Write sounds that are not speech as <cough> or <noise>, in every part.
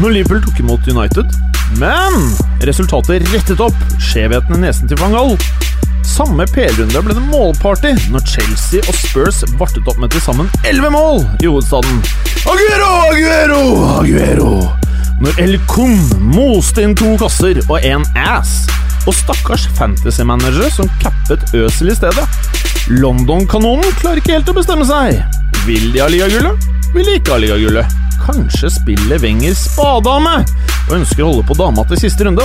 Når Liverpool tok imot United, men resultatet rettet opp skjevheten i nesen til van Gaal. Samme PL-runde ble det målparty når Chelsea og Spurs vartet opp med til sammen 11 mål i hovedstaden. Aguero, Aguero, Aguero! Når El Kun moste inn to kasser og en ass. Og stakkars fantasy-managere som cappet Øsel i stedet. London-kanonen klarer ikke helt å bestemme seg. Vil de ha ligagullet? Vil ikke ha? Kanskje spiller Wenger spadame og ønsker å holde på dama til siste runde?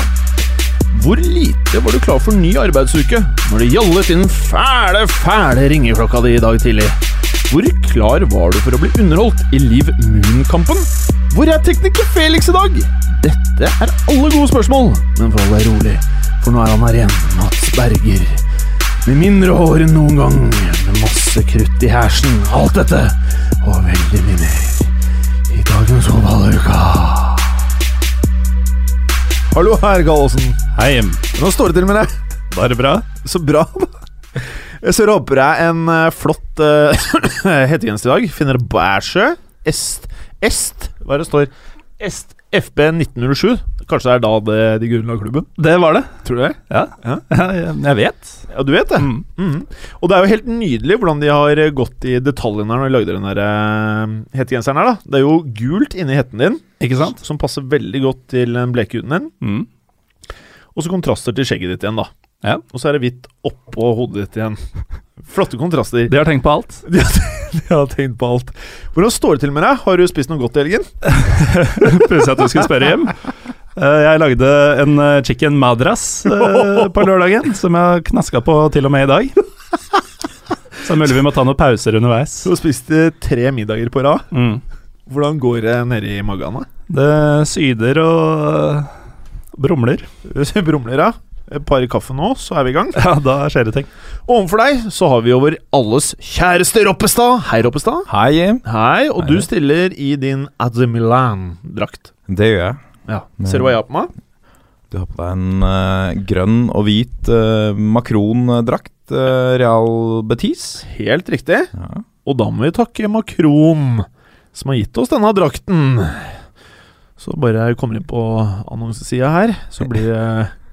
Hvor lite var du klar for ny arbeidsuke når det gjallet inn fæle, fæle ringeklokka di i dag tidlig? Hvor klar var du for å bli underholdt i Liv Moon-kampen? Hvor er tekniker Felix i dag? Dette er alle gode spørsmål, men hold deg rolig, for nå er han her igjen, Mats Berger. Med mindre hår enn noen gang, med masse krutt i hersen, alt dette, og veldig mye mer i dagens fotballuka. Hallo her, Gallosen. Hei, Jim. Nå står det til med deg. Bare bra. Så bra. Jeg ser håper jeg en eh, flott <clears throat> uh, hettegenser i dag. Finner bæsjø. Est Est Hva er det står? Est FB 1907. Kanskje det er da det, de grunnla klubben? Det var det. Tror du det? Ja. Ja. <laughs> Jeg, vet. Ja, du vet det. Mm. Mhm. Og det er jo helt nydelig hvordan de har gått i detaljene når de lagde den der uh, hettegenseren her. da Det er jo gult inni hetten din, Ikke sant? som passer veldig godt til den bleke huden din. Mm. Og så kontraster til skjegget ditt igjen, da. Ja. Og så er det hvitt oppå hodet ditt igjen. <laughs> Flotte kontraster. De har tenkt på alt. De har, <laughs> de har tenkt på alt. Hvordan står det til med deg? Har du spist noe godt i helgen? Pussig at du skulle spørre, Jim. Eh, Jeg lagde en eh, chicken madras eh, <laughs> på lørdagen, som jeg knaska på til og med i dag. <laughs> Så mulig vi må ta noen pauser underveis. Du har spist eh, tre middager på rad. Mm. Hvordan går det nedi magen? da? Det syder og brumler. <laughs> Brumler, ja. Et par kaffe nå, så er vi i gang. Ja, da skjer det ting. Overfor deg så har vi jo vår alles kjæreste Roppestad. Hei, Roppestad. Hei, Jim. Hei, og Hei. du stiller i din AC Milan-drakt. Det gjør jeg. Ja. Ser du hva jeg har på meg? Du har på deg en uh, grønn og hvit uh, Macron-drakt. eh, Real Betis. Helt riktig. Ja. Og da må vi takke Macron, som har gitt oss denne drakten. Så bare jeg kommer inn på annonsesida her, så blir det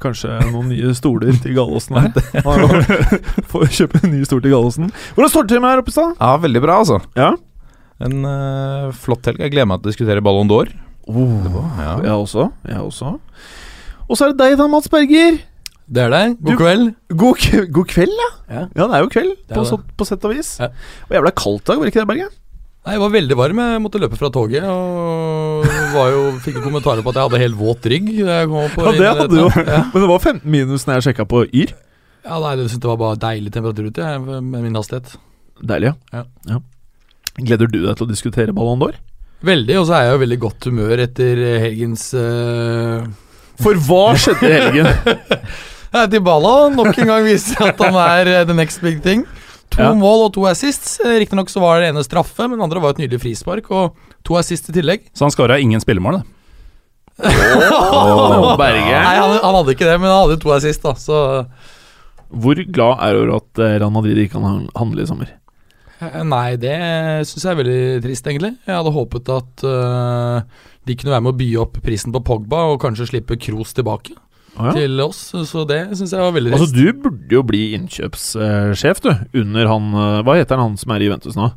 kanskje noen nye stoler til Gallosen her. <laughs> <laughs> Får kjøpe en ny stol til Gallosen. Hvordan står det til med her, oppe i stad? ja, veldig bra, altså. Ja. En uh, flott helg. Jeg gleder meg til å diskutere Ballon d'Or. Ja. Jeg også. Jeg også. Og så er det deg da, Mats Berger. Det er det. God Du- kveld. God, god kveld, ja. Ja. Ja, det er jo kveld, er på, så, på sett og vis. Ja. Og jævla kaldt dag, var det ikke det, Berger? Nei, Jeg var veldig varm. Jeg måtte løpe fra toget. Og var jo, fikk jo kommentarer på at jeg hadde helt våt rygg. Ja, det hadde du jo. <laughs> Men det var 15 minus når jeg sjekka på Yr. ja, nei, Jeg syntes det var bare deilig temperatur ute med min hastighet. Deilig, Ja. ja. Gleder du deg til å diskutere Ballon d'Or? Veldig, og så er jeg jo veldig godt humør etter helgens uh, For hva skjedde i helgen? <laughs> Dybala nok en gang viser at han er eh, the next big thing. To Ja. mål og to assists. Eh, Riktignok så var det ene straffe, men den andre var et nydelig frispark. Og to assists i tillegg. Så han skåra ingen spillemål, da. Åh, Berge. Nei, han, han hadde ikke det, men han hadde to assists, da. Så Hvor glad er du over at eh, Real Madrid ikke kan handle i sommer? Eh, Nei, det syns jeg er veldig trist, egentlig. Jeg hadde håpet at uh, de kunne være med å by opp prisen på Pogba og kanskje slippe Kroos tilbake Ah, ja. til oss. Så det syns jeg var veldig trist. Altså, du burde jo bli innkjøpssjef, du. Under han eh, Hva heter han han som er i Juventus nå?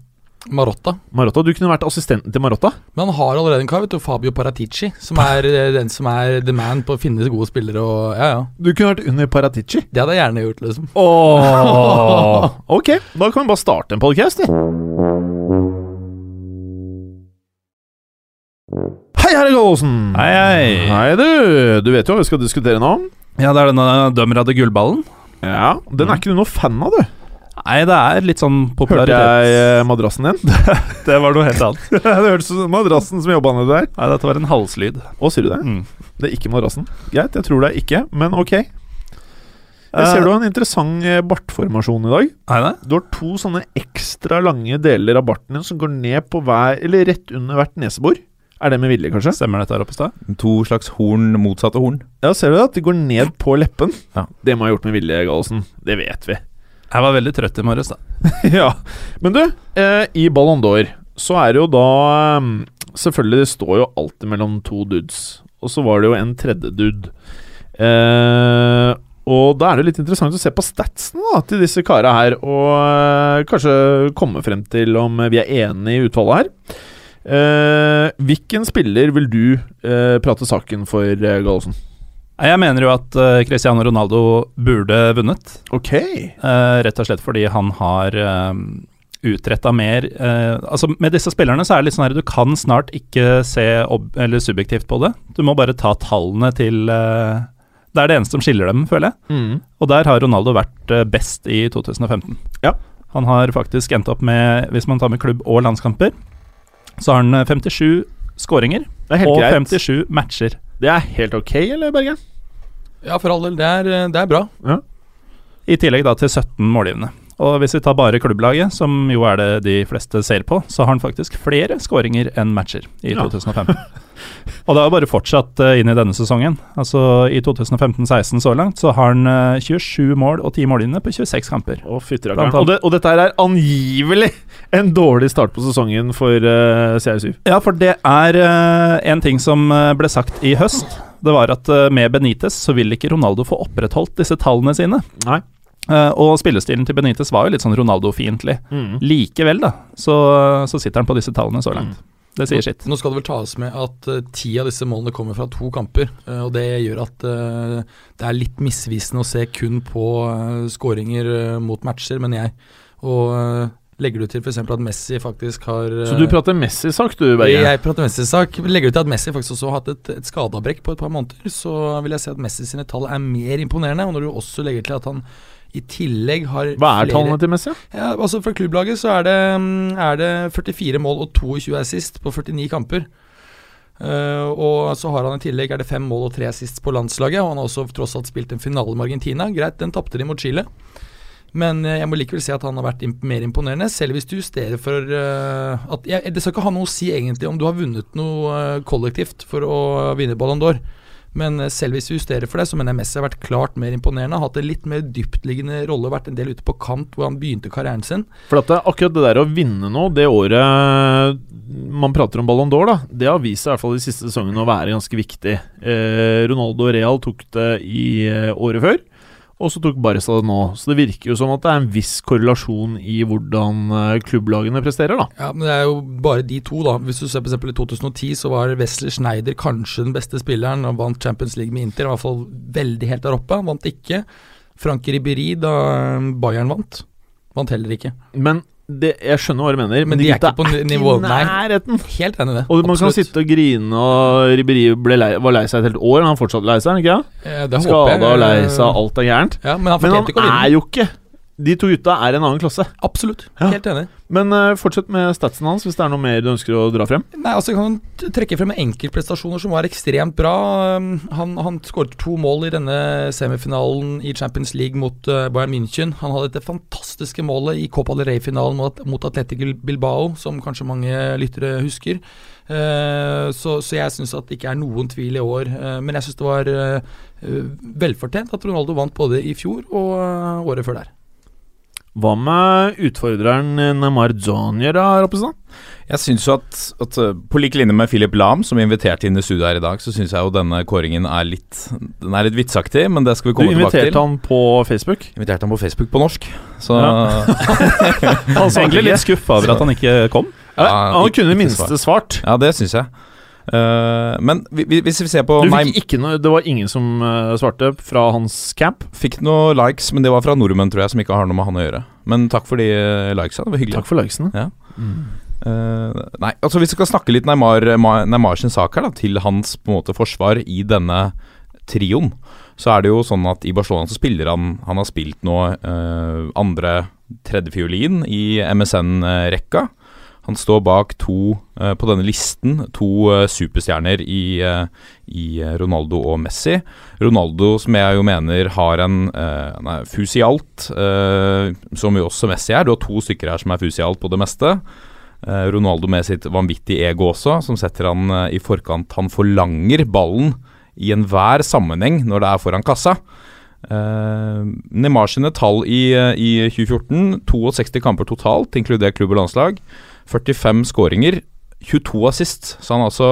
Marotta. Marotta, du kunne vært assistenten til Marotta. Men han har allerede en kar, vet du. Fabio Paratici. Som er eh, den som er the man på å finne gode spillere og Ja, ja. Du kunne vært under Paratici. Det hadde jeg gjerne gjort, liksom. Åh, <laughs> ok, da kan vi bare starte en podcast, vi. Hei, herre Gallosen. Hei, hei. Hei, du. Du vet jo hva vi skal diskutere nå? Ja, det er denne dømmer gullballen. Ja, Den er ikke du noe fan av, du. Nei, det er litt sånn Hørte jeg eh, madrassen din? <laughs> Det var noe helt annet. <laughs> det hørtes ut som madrassen som jobba nedi der. Nei, dette var en halslyd. Å, sier du det? Mm. Det er ikke madrassen. Greit, jeg tror det er ikke, men ok. Jeg ser du har en interessant eh, bartformasjon i dag. Nei, nei. Du har to sånne ekstra lange deler av barten din som går ned på hver Eller rett under hvert nesebor. Er det med vilje, kanskje? Stemmer dette her oppe i sted? To slags horn, motsatte horn. Ja, ser du det? At de går ned på leppen. Ja. Det må ha gjort med vilje, Gallosen. Det vet vi. Jeg var veldig trøtt i morges, da. <laughs> ja. Men du, eh, i Ballon d'Or så er det jo da eh, Selvfølgelig, det står jo alltid mellom to dudes. Og så var det jo en tredje dude. Eh, og da er det litt interessant å se på statsen da, til disse kara her, og eh, kanskje komme frem til om vi er enige i utfallet her. Eh, hvilken spiller vil du eh, prate saken for, eh, Gallosen? Jeg mener jo at uh, Cristiano Ronaldo burde vunnet. Ok. Uh, rett og slett fordi han har uh, utretta mer eh, Altså Med disse spillerne så er det litt sånn her du kan snart ikke se subjektivt på det. Du må bare ta tallene til eh, Det er det eneste som skiller dem, føler jeg. Mm. Og der har Ronaldo vært eh, best i 2015. Ja. Han har faktisk endt opp med, hvis man tar med klubb og landskamper, så har han eh, 57 skåringer er og greit. 57 matcher. Det er helt ok, eller, Bergen? Ja, for all del. Det er, eh, det er bra. I tillegg da til 17 målgivende. Og hvis vi tar bare klubblaget, som jo er det de fleste ser på, så har han faktisk flere skåringer enn matcher i Ja. 2015. og det har bare fortsatt eh, inn i denne sesongen. Altså I 2015-16 så langt så har han eh, 27 mål og 10 målgivende på 26 kamper. Å. Og, det, og dette er angivelig en dårlig start på sesongen for uh, CR7. Ja, for det er uh, en ting som eh, ble sagt i høst. Det var at eh, med Benitez så vil ikke Ronaldo få opprettholdt disse tallene sine. Nei. Eh, og spillestilen til Benitez var jo litt sånn Ronaldo-fiendtlig. Mm. Likevel, da, så, så sitter han på disse tallene så langt. Det sier sitt. Nå skal det vel tas med at eh, ti av disse målene kommer fra to kamper. Uh, og det gjør at det er litt misvisende å se kun på uh, skåringer mot matcher, mener jeg. Og legger du til f.eks. at Messi faktisk har Så du prater Messi-sak, du, Berge? Jeg prater Messi-sak. Legger du til at Messi faktisk også har hatt et, et skadeavbrekk på et par måneder, så vil jeg si at Messi sine tall er mer imponerende. Og når du også legger til at han i tillegg har Hva er flere- tallene til Messi? ja, altså For klubblaget så er det, mm, er det 44 mål og 22 assist på 49 kamper. Uh, og så har han i tillegg er det fem mål og tre assist på landslaget. Og han har også tross alt spilt en finale med Argentina. Greit, den tapte de mot Chile. Men eh, jeg må likevel si at han har vært imp mer imponerende, selv hvis du justerer for uh, at jeg, Det skal ikke ha noe å si egentlig om du har vunnet noe uh, kollektivt for å vinne Ballon d'Or. Men eh, selv hvis vi justerer for det, så mener jeg Messi har vært klart mer imponerende. Hatt en litt mer dyptliggende rolle, vært en del ute på kant hvor han begynte karrieren sin. For at det, akkurat det der å vinne nå, det året man prater om Ballon d'Or, da, det har vist seg i hvert fall de siste sesongene å være ganske viktig. Eh, Ronaldo Real tok det i eh, året før, og så tok Barca det nå. Så det virker jo som at det er en viss korrelasjon i hvordan eh, klubblagene presterer, da. Ja, men det er jo bare de to, da. Hvis du ser på eksempel i 2010, så var Wesley Schneider kanskje den beste spilleren. Han vant Champions League med Inter, i hvert fall veldig helt der oppe. Han vant ikke. Frank Ribéry da eh, Bayern vant. Vant heller ikke. Men det, jeg skjønner hva du mener, men, Men de de er ikke på nivå- nei. nærheten. Helt enig i det. Og man kan sitte og grine, og Riberi lei, var lei seg et helt år. Han fortsatt lei seg, ikke? sant? Eh, det håper jeg. Skada og lei seg, alt er gærent. Ja, men han Men han er jo ikke De to gutta er en annen klasse. Absolutt. Ja. Helt enig. Men uh, fortsett med statsen hans, hvis det er noe mer du ønsker å dra frem. Nei, altså Jeg kan trekke frem enkeltprestasjoner som var ekstremt bra. Um, Han, han skåret to mål i denne semifinalen i Champions League mot uh, Bayern München. Han hadde dette fantastiske målet i Copa del Rey-finalen mot, mot Atletico Bilbao, som kanskje mange lyttere husker. Uh, så, så jeg syns at det ikke er noen tvil i år. Men jeg syns det var velfortjent at Ronaldo vant både i fjor og året før der. Hva med utfordreren Neymar Jonior, da, Roppestad? Jeg syns jo at, at uh, på lik linje med Philip Lahm, som inviterte inn i studio her i dag, så syns jeg jo denne kåringen er litt Den er litt vitsaktig, men det skal vi komme tilbake til. Du inviterte han på Facebook. Inviterte han på Facebook på norsk, så <laughs> Han var egentlig litt skuffa over at han ikke kom. Ja, han kunne i minste svart. Ja, det syns jeg. Uh, men vi- vi- hvis vi ser på Du fikk ikke noe, det var ingen som eh, svarte fra hans camp. Fikk noe likes, men det var fra nordmenn, tror jeg, som ikke har noe med han å gjøre. Men takk for de eh, likesa. Det var hyggelig. Takk for likesene. Ja. Eh, nei, altså hvis vi skal snakke litt Neymar, Ma- Neymar sin sak her, da, til hans på en måte forsvar i denne trioen, så er det jo sånn at i Barcelona så spiller han Han har spilt nå uh, andre tredjefiolin i MSN-rekka. Han står bak to eh, på denne listen, to eh, superstjerner i, eh, i Ronaldo og Messi. Ronaldo, som jeg jo mener har en er fusialt, eh, som jo også Messi er. Du har to stykker her som er fusialt på det meste. Ronaldo med sitt vanvittige ego også, som setter han i forkant. Han forlanger ballen i enhver sammenheng når det er foran kassa. Uh, Neymar sine tall i, i 2014 62 kamper totalt, inkludert klubb og landslag. 45 skåringer, 22 assist. Så han har altså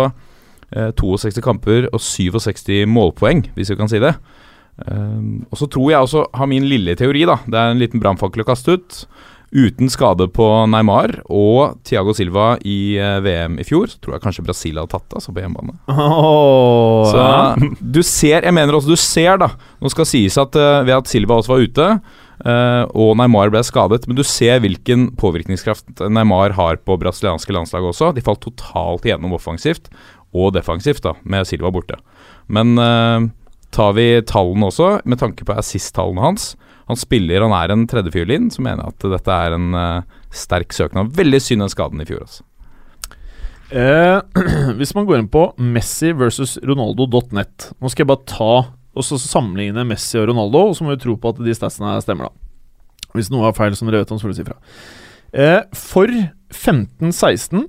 eh, 62 kamper og 67 målpoeng, hvis vi kan si det. Um, og så tror jeg også, har min lille teori, da, det er en liten brannfakkel å kaste ut. Uten skade på Neymar og Thiago Silva i eh, VM i fjor, så tror jeg kanskje Brasil hadde tatt det, altså på hjemmebane. Oh, Så du ser, jeg mener også du ser da Nå skal sies at eh, ved at Silva også var ute Og Neymar ble skadet Men du ser hvilken påvirkningskraft Neymar har på brasilianske landslag også. De falt totalt igjennom offensivt Og defensivt da, med Silva borte. Men eh, tar vi tallene også Med tanke på assist-tallene hans Han spiller, han er en tredjefiolin Så mener jeg at dette er en eh, sterk søknad Veldig synd den skaden i fjor altså. Eh, <clears throat> hvis man går inn på Messi versus Ronaldo.net Nå skal jeg bare ta og så sammenligne Messi og Ronaldo, og så må vi tro på at de statsene stemmer, da. Hvis noe er feil, som dere vet om, så får du si fra. Eh, for 15-16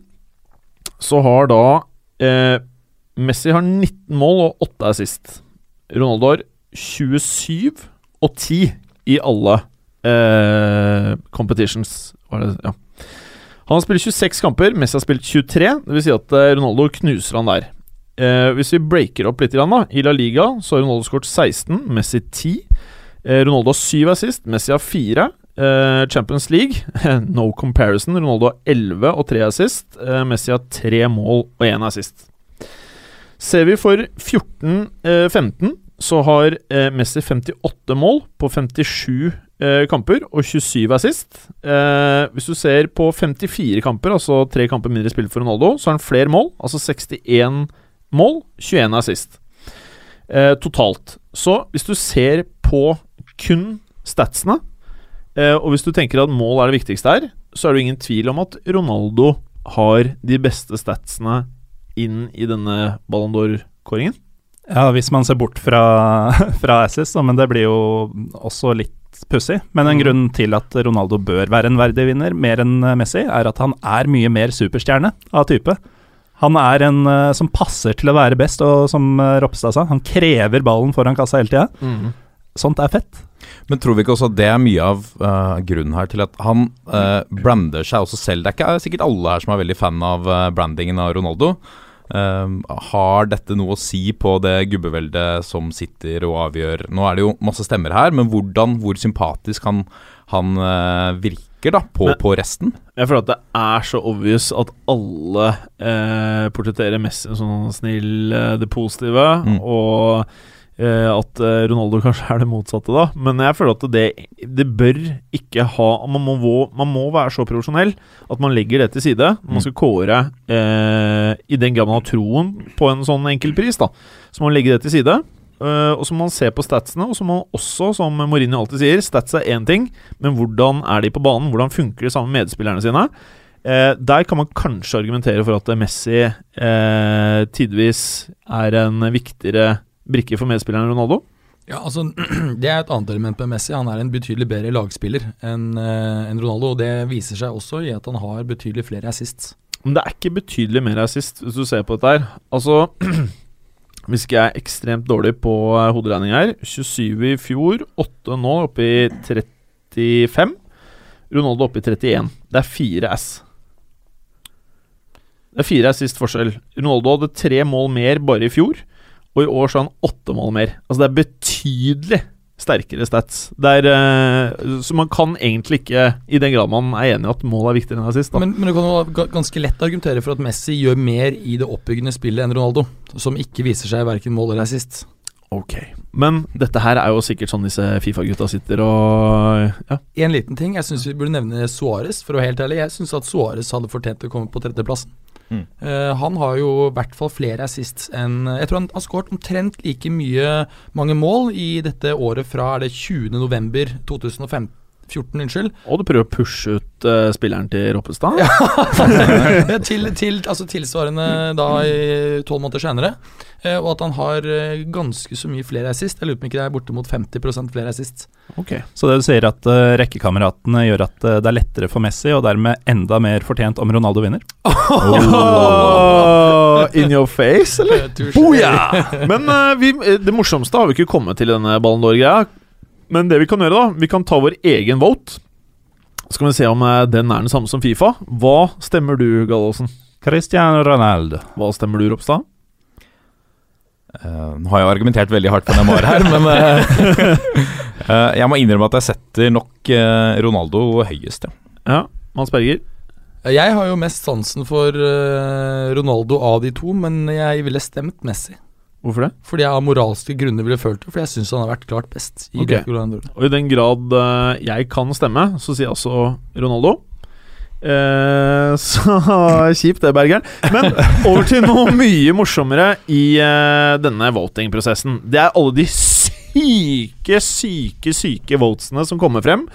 så har da eh, Messi har 19 mål og 8 assist. Ronaldo har 27 og 10 i alle eh, competitions. Det, ja. Han har spilt 26 kamper, Messi har spilt 23. Det vil si at eh, Ronaldo knuser han der. Eh, hvis vi breaker opp litt, da I La Liga så har Ronaldo skåret 16, Messi 10. Eh, Ronaldo har 7 assist, Messi har 4. Eh, Champions League, <laughs> no comparison. Ronaldo har 11 og 3 assist. Eh, Messi har 3 mål og 1 assist. Ser vi for 14-15, så har eh, Messi 58 mål på 57 eh, kamper og 27 assist. Eh, hvis du ser på 54 kamper, altså tre kamper mindre spilt for Ronaldo, så har han flere mål, altså 61 mål, 21 assist. Eh, totalt. Så hvis du ser på kun statsene, eh, og hvis du tenker at mål er det viktigste her, så er det ingen tvil om at Ronaldo har de beste statsene inn i denne Ballon d'Or-kåringen. Ja, hvis man ser bort fra, <laughs> fra Assis, men det blir jo også litt pussig. Men en Mm. grunn til at Ronaldo bør være en verdig vinner, mer enn Messi, er at han er mye mer superstjerne av type. Han er en uh, som passer til å være best, og som uh, Ropstad sa, han krever ballen foran kassa hele tida. Sånt er fett. Men tror vi ikke også at det er mye av uh, grunnen her til at han uh, brander seg også selv? Det er ikke sikkert alle her som er veldig fan av brandingen av Ronaldo. Har dette noe å si på det gubbeveldet som sitter og avgjør Nå er det jo masse stemmer her, men hvordan, hvor sympatisk han, han eh, virker da på, Men- på resten? Jeg føler at det er så obvious at alle eh, portretterer Messi som sånn snill, eh, det positive, Mm. og eh, at eh, Ronaldo kanskje er det motsatte, da. Men jeg føler at det, det bør ikke ha man må, man må være så profesjonell at man legger det til side man Mm. skal kåre eh, I den grad man har troen på en sånn enkeltpris, da. Så man legge det til side. Eh, og så må man se på statsene, og så må man også, som Mourinho alltid sier, stats er én ting, men hvordan er de på banen? Hvordan funker de sammen med medspillerne sine? Uh, der kan man kanskje argumentere for at Messi uh, tidvis er en viktigere brikke for medspilleren Ronaldo. Ja, altså <clears throat> Det er et annet element med Messi. Han er en betydelig bedre lagspiller enn enn Ronaldo. og Det viser seg også i at han har betydelig flere assists. Men det er ikke betydelig mer assist, hvis du ser på dette her. Altså <clears throat> Hvis ikke jeg er ekstremt dårlig på eh, hoderegning her 27 i fjor, 8 nå, oppe i 35. Ronaldo oppe i 31. Det er fire S. Det er fire sist forskjell. Ronaldo hadde tre mål mer bare i fjor, og i år så har han åtte mål mer. Altså det er betydelig sterkere stats. Det er, eh, så man kan egentlig ikke, i den grad man er enig i at mål er viktigere enn assist, da. Men, men du kan jo ganske lett argumentere for at Messi gjør mer i det oppbyggende spillet enn Ronaldo, som ikke viser seg verken mål eller assist. Ok. Men dette her er jo sikkert sånn disse Fifa-gutta sitter og ja. En liten ting. Jeg syns vi burde nevne Suarez for å være helt ærlig. Jeg syns at Suarez hadde fortjent å komme på tredjeplassen. Mm. Uh, han har jo i hvert fall flere assist enn Jeg tror han har skåret omtrent like mye mange mål i dette året fra er det 20.11.2015 14, unnskyld. Og du prøver å pushe ut uh, spilleren til Roppestad? ja, <laughs> til, til, altså tilsvarende da i tolv måneder senere. Uh, og at han har uh, ganske så mye flere assist. Jeg lurer på om ikke det er bortimot 50 flere assist. Okay. Så det du sier at rekkekameratene gjør at det er lettere for Messi, og dermed enda mer fortjent om Ronaldo vinner? <laughs> Oh, oh, oh, oh, in your face, eller? <laughs> Boja! Men vi, det morsomste har vi ikke kommet til denne Ballon d'Or-greia. Men det vi kan gjøre, da Vi kan ta vår egen vote. Så kan vi se om eh, den er den samme som Fifa. Hva stemmer du, Gallosen? Cristiano Ronaldo. Hva stemmer du, Ropstad? Uh, Nå har jeg argumentert veldig hardt på Neymar her, men uh, uh, <laughs> jeg må innrømme at jeg setter nok Ronaldo høyest, ja. Ja, Mans Berger? Jeg har jo mest sansen for Ronaldo av de to, men jeg ville stemt Messi. Hvorfor det? Fordi jeg av moralske grunner ville følt det, fordi jeg syns han har vært klart best. i Ok. det Og i den grad uh, jeg kan stemme, så sier jeg altså Ronaldo. Uh, <laughs> så kjipt det, Bergeren. Men over til noe mye morsommere i uh, denne voting-prosessen. Det er alle de syke, syke, syke votesene som kommer frem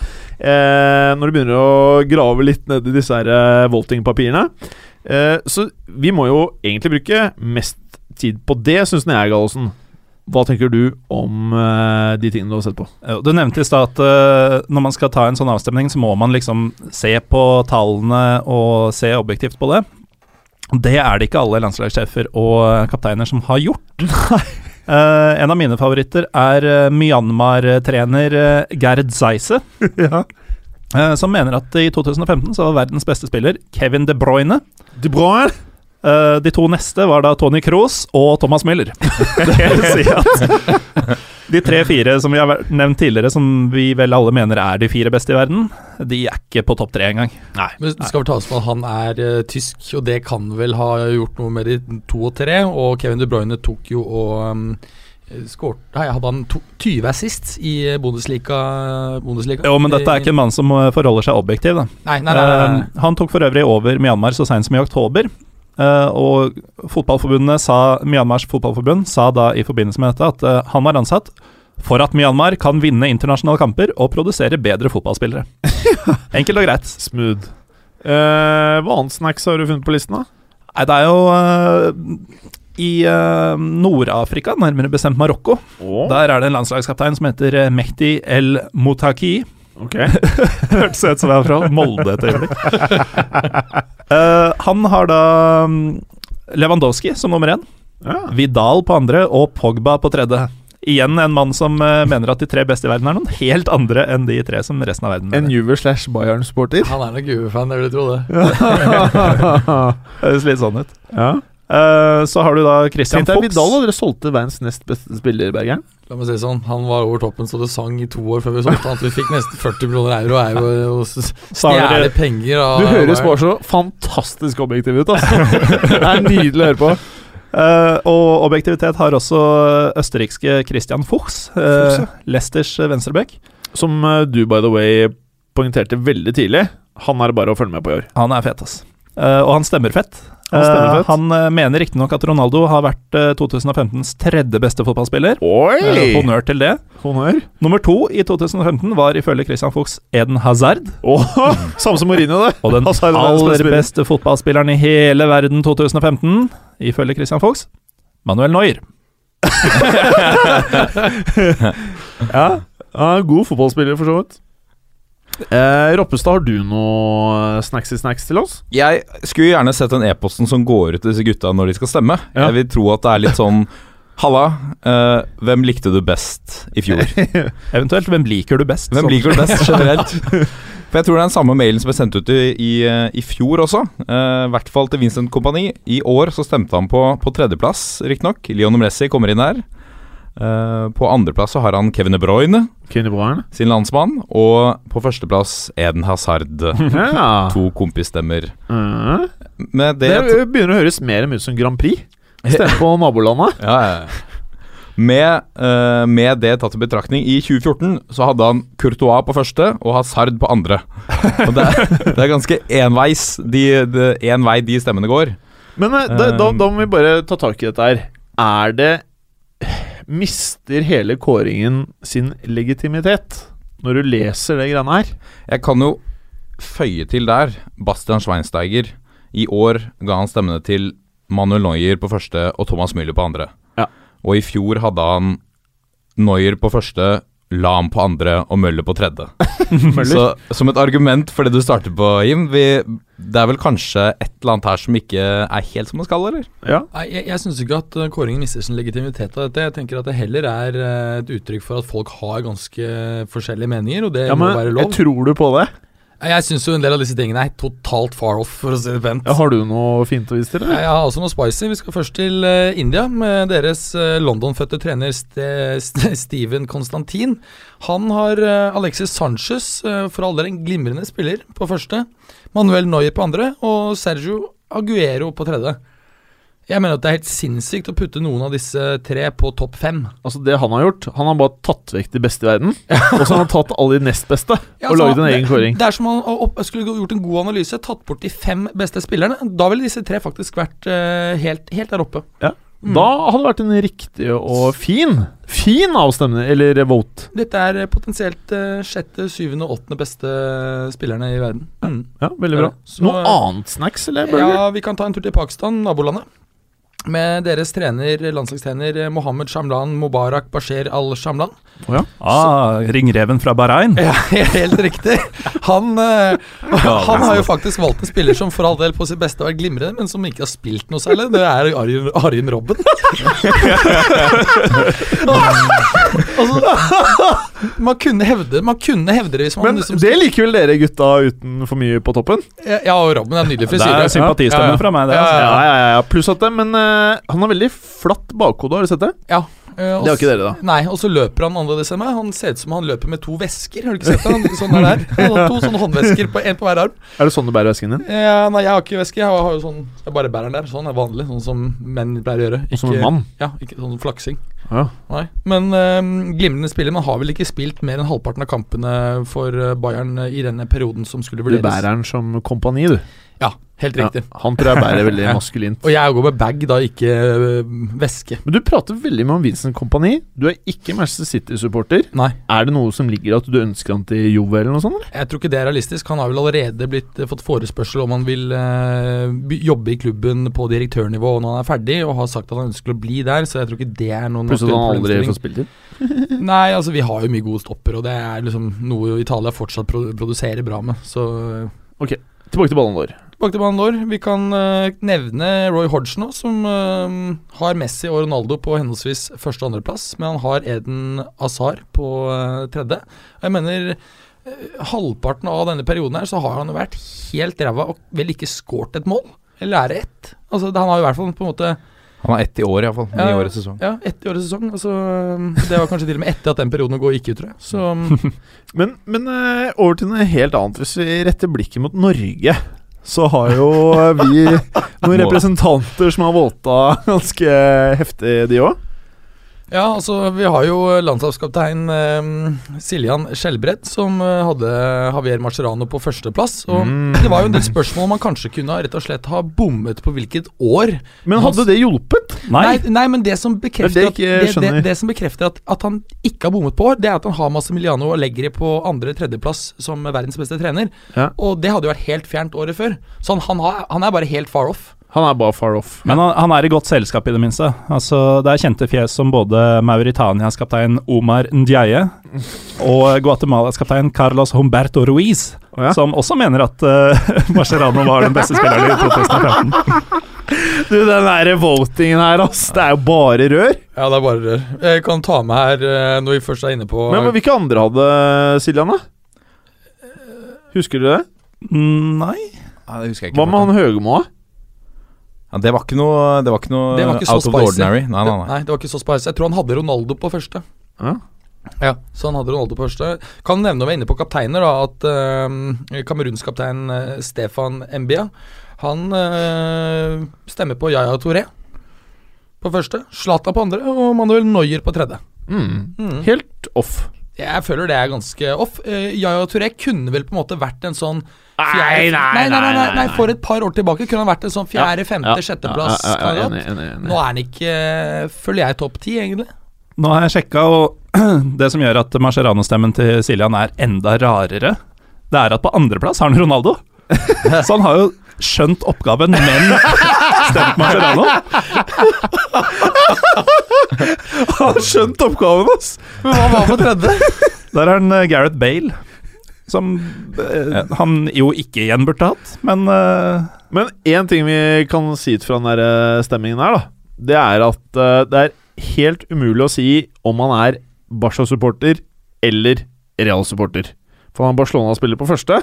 eh, når du begynner å grave litt ned i disse her eh, voting-papirene. Eh, så vi må jo egentlig bruke mest tid på det, syns jeg, Gallosen. Hva tenker du om uh, de tingene du har sett på? Du nevnte i stad at uh, når man skal ta en sånn avstemning, så må man liksom se på tallene og se objektivt på det. Det er det ikke alle landslagssjefer og kapteiner som har gjort. <laughs> uh, en av mine favoritter er eh, Myanmar-trener eh, Gerd Zeise, eh, som mener at i 2015 så var verdens beste spiller Kevin De Bruyne. De Bruyne? Eh, de to neste var da Tony Kroos og Thomas Müller. <laughs> Det vil si at de tre-fire som vi har nevnt tidligere, som vi vel alle mener er de fire beste i verden, de er ikke på topp tre engang. Nei. Men det skal vel tas med at han er uh, tysk, og det kan vel ha gjort noe med de to og tre. Og Kevin De Bruyne tok jo og um, skåret Nei, hadde han to, 20 assist i Bundesliga, Bundesliga? Jo, men dette er ikke en mann som eh, forholder seg objektiv, da. Nei, nei, nei, nei, nei. Eh, han tok for øvrig over Myanmar så seint som i oktober. eh, og fotballforbundet sa, Myanmars fotballforbund sa da i forbindelse med dette at han var ansatt for at Myanmar kan vinne internasjonale kamper og produsere bedre fotballspillere. <laughs> Enkelt og greit. Smooth. Eh, hva annet snacks har du funnet på listen, da? Nei, det er jo I uh, Nord-Afrika, nærmere bestemt Marokko, der er det en landslagskaptein som heter eh, Mehdi El Motaki. Ok. <laughs> Hørtes ut som jeg var fra Molde et øyeblikk. Uh, <laughs> han har da mm, Lewandowski som nummer én, Ja. Vidal på andre og Pogba på tredje. Igjen en mann som uh, mener at de tre beste i verden er noen helt andre enn de tre som resten av verden En. Juve slash Bayern-sporter. Han er nok Juve-fan, jeg ville tro <laughs> det. Høres litt sånn ut. ja. Eh, så har du da Christian Fox. Vidal, og dere solgte verdens nest beste spiller, Bergeren. La meg si det sånn, Han var over toppen så det sang i to år før vi solgte han. At vi fikk nesten 40 millioner euro, er jo å stjele penger av Du høres bare så fantastisk objektiv ut, altså. <laughs> Det er nydelig å høre på. Uh, og objektivitet har også østerrikske Christian Fuchs, uh, Leicesters eh, venstreback. Som eh, du, by the way, poengterte veldig tidlig. Han er bare å følge med på i år. Han er fet, ass. Uh, og han stemmer fett. Han stemmer Eh, han eh, mener riktignok at Ronaldo har vært eh, 2015s tredje beste fotballspiller. Eh, Oi! honnør til det. Honnør. Nummer to i 2015 var ifølge Christian Fuchs Eden Hazard. Oh, <laughs> Samme som Mourinho, det. Og den <laughs> er aller beste fotballspilleren i hele verden 2015, ifølge Christian Fuchs, Manuel Neuer. <laughs> Ja, ja God fotballspiller, for så vidt. Eh, Roppestad, har du noe snacksy snacks til oss? Jeg skulle gjerne sett den e-posten som går ut til disse gutta når de skal stemme. Ja. Jeg vil tro at det er litt sånn <laughs> Halla, eh, hvem likte du best i fjor? <laughs> Eventuelt, hvem liker du best? Hvem Sånn. liker du best generelt? <laughs> For jeg tror det er den samme mailen som ble sendt ut i, i, eh, i fjor også. eh, I hvert fall til Vincent Kompani. I år så stemte han på, på tredjeplass, riktignok. Lionel Messi kommer inn her. Eh, på andreplass så har han Kevin De Bruyne, Kevin De Bruyne. sin landsmann. Og på førsteplass Eden Hazard. <laughs> Ja. To kompisstemmer. Mm. Med det, Det begynner å høres mer ut som Grand Prix. Stemme på nabolandet. Ja, <laughs> ja, ja. Med, uh, med det tatt i betraktning, i 2014 så hadde han Courtois på første og Hazard på andre. <laughs> Og det, er, det er ganske enveis, de, de, en vei de stemmene går. Men eh, da, da, da må vi bare ta tak i dette her. Er det Mister hele kåringen sin legitimitet når du leser det greiene her? Jeg kan jo føye til der Bastian Schweinsteiger. I år ga han stemmene til Manuel Neuer på første og Thomas Müller på andre. Ja. Og i fjor hadde han Neuer på første, Lam på andre og Møller på tredje. <laughs> Så som et argument for det du startet på, Jim vi, Det er vel kanskje et eller annet her som ikke er helt som det skal, eller? Ja. Nei, jeg, jeg syns ikke at eh, kåringen mister sin legitimitet av dette. Jeg tenker at det heller er eh, et uttrykk for at folk har ganske forskjellige meninger, og det ja, må men lov. jeg tror du på det? Jeg, syns jo en del av disse tingene er totalt far off, for å si det pent. Ja, har du noe fint å vise til? Jeg har også noe spicy. Vi skal først til uh, India med deres uh, London-fødte trener Ste St Steven Konstantin. Han har uh, Alexis Sanchez, for all del en glimrende spiller, på første. Manuel Neuer på andre, og Sergio Aguero på tredje. Jeg mener at det er helt sinnssykt å putte noen av disse tre på topp fem. Altså Det han har gjort Han har bare tatt vekk de beste i verden, og så har han tatt alle de nest beste <laughs> Ja, og altså, laget en egen kåring. Det er som om han skulle gjort en god analyse, tatt bort de fem beste spillerne. Da ville disse tre faktisk vært uh, helt, helt der oppe. Ja. Mm. Da hadde det vært en riktig og fin Fin avstemning, eller vote. Dette er eh, potensielt uh, sjette, syvende og åttende beste spillerne i verden. Mm. Ja, veldig bra. Så- Noe annet snacks, eller? burger? Ja, vi kan ta en tur til Pakistan, nabolandet. Med deres trener, landslagstrener eh, Mohammed Shamlan Mubarak Bashir al-Shamlan. Ah, ringreven fra Bahrain. Ja, <laughs> helt riktig. Han, eh, han har jo faktisk valgt en spiller som for all del på sitt beste har vært glimrende, men som ikke har spilt noe særlig. Det er Arjen, Arjen Robben. <laughs> altså, man kunne hevde Man kunne hevde det hvis man Men liksom det liker vel dere gutta uten for mye på toppen? Ja, og Robben er en nydelig Det er sympatistemmen Ja, ja. fra meg, det. Ja, Altså. Ja, ja, ja. Pluss at det, men eh, han har veldig flatt bakhode, har du sett det? Ja, eh, Det har ikke dere, da. Nei, og så løper han annerledes enn meg. Han ser ut som han løper med to vesker. Har du ikke sett det? Han, <laughs> sånn der. Han har to sånne håndvesker, på, en på hver arm. Er det sånn du bærer vesken din? Ja, nei, jeg har ikke veske. Jeg har, jo sånn Jeg bare bærer den der. Sånn er vanlig. Sånn som menn pleier å gjøre. Som en mann? Ja, ikke sånn flaksing. Ja. Nei. Men eh, glimrende spiller. Man har vel ikke spilt mer enn halvparten av kampene for eh, Bayern eh, i denne perioden som skulle vurderes. Du bærer den som kompani, du. Ja, helt riktig. Ja, han tror jeg bærer veldig maskulint. <laughs> Og jeg går med bag, da, ikke eh, veske. Men du prater veldig mye om Vincent Kompani. Du er ikke Manchester City-supporter. Nei. Er det noe som ligger at du ønsker han til Juve eller noe sånt? eller? Jeg tror ikke det er realistisk. Han har vel allerede blitt, eh, fått forespørsel om han vil eh, jobbe i klubben på direktørnivå når han er ferdig, og har sagt at han ønsker å bli der, så jeg tror ikke det er noen Plutselig at han aldri får spilt inn? <laughs> <laughs> Nei, altså vi har jo mye gode stopper, og det er liksom noe Italia fortsatt produserer bra med. Så Ok, Tilbake til ballen vår. Tilbake til banen vår. Vi kan uh, nevne Roy Hodgson også, som uh, har Messi og Ronaldo på henholdsvis første- og andreplass, men han har Eden Azar på uh, tredje. Jeg mener halvparten av denne perioden her så har han jo vært helt ræva og vel ikke skåret et mål. Eller er det ett? Altså, han har jo i hvert fall på en måte Han har ett i år, iallfall. Ja. I årets sesong. Ja, ett i årets sesong. Altså, det var kanskje til og med etter at den perioden går gikk ut, tror jeg. Så <laughs> Men, men eh, over til noe helt annet. Hvis vi retter blikket mot Norge, så har jo vi <laughs> noen representanter som har våta ganske heftig, de òg. Ja, altså vi har jo landslagskaptein eh, Siljan Skjelbred som eh, hadde Javier Marcerano på førsteplass. Og Mm. det var jo en del spørsmål man kanskje kunne rett og slett ha bommet på hvilket år. Men hadde det hjulpet? Nei, nei, men det som bekrefter, Det at, det, det, det som bekrefter at, at han ikke har bommet på år, det er at han har Massimiliano Allegri på andre-tredjeplass som verdens beste trener. Ja. Og det hadde jo vært helt fjernt året før. Så han, han, har, han er bare helt far off. Han er bare far off. men han, han er i godt selskap, i det minste. Altså, det er kjente fjes som både Mauritanias kaptein Omar Ndiaye og Guatemalas kaptein Carlos Humberto Ruiz, oh, ja. som også mener at uh, <laughs> Mascherano var den beste spilleren i 2015. Du, den der votingen her, ass. Det er jo bare rør. Ja, det er bare rør. Jeg kan ta med her, eh, når vi først er inne på Men hvilke andre hadde Siljan, da? Husker du det? Nei. Nei. Det husker jeg ikke. Hva med han Høgemo? da? Ja, det var ikke noe, det var ikke noe Det var ikke out of the ordinary. Nei, nei, nei. Nei, det var ikke så spicy. Jeg tror han hadde Ronaldo på første. Ja. Ja, så han hadde Ronaldo på første. Kan nevne når vi er inne på kapteiner, da, at uh, Kameruns kaptein uh, Stefan Embia Han uh, stemmer på Yaya Touré på første, Zlatan på andre og Manuel Neuer på tredje. Mm. Mm. Helt off. Jeg føler det er ganske off. Uh, Yaya Touré kunne vel på en måte vært en sånn Nei, fjerde- nei, nei, nei, nei, nei, nei, For et par år tilbake kunne han vært en sånn fjerde, femte, sjetteplass. Nå er han ikke, eh, føler jeg, topp ti, egentlig. Nå har jeg sjekka, og <clears throat> det som gjør at Mascherano-stemmen til Siljan er enda rarere, det er at på andreplass har han Ronaldo. <laughs> Så han har jo skjønt oppgaven, men stemt nå. <laughs> Han har skjønt oppgaven, ass! Men hva var på tredje? Der er han eh, Gareth Bale, som eh, han jo ikke igjen burde hatt, men eh, Men én ting vi kan si ut fra den der stemmingen her, da. Det er at eh, det er helt umulig å si om han er Barca-supporter eller Real-supporter. For han er Barcelona-spiller på første,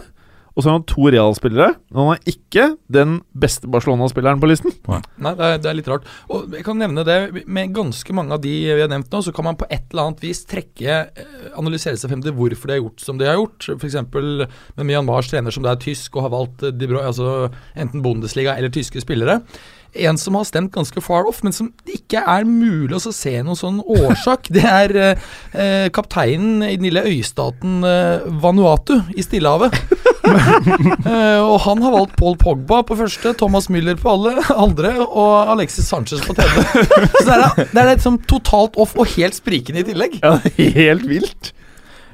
og så har han to Real-spillere. Men han er ikke den beste Barcelona-spilleren på listen. Nei, det er, det er litt rart. Og jeg kan nevne det, Med ganske mange av de vi har nevnt nå, så kan man på et eller annet vis trekke eh, Analysere seg frem til hvorfor de har gjort som de har gjort. F.eks. med Myanmars trener som det er tysk og har valgt eh, de, Bruyne, altså enten Bundesliga eller tyske spillere. En som har stemt ganske far off, men som det ikke er mulig å se noen sånn årsak. <laughs> Det er eh, eh, kapteinen i den lille øystaten eh, Vanuatu i Stillehavet. <laughs> Eh, og han har valgt Paul Pogba på første, Thomas Müller på alle andre og Alexis Sanchez på tredje. <laughs> Så det er, det er liksom totalt off og helt sprikende i tillegg. Ja, helt vilt.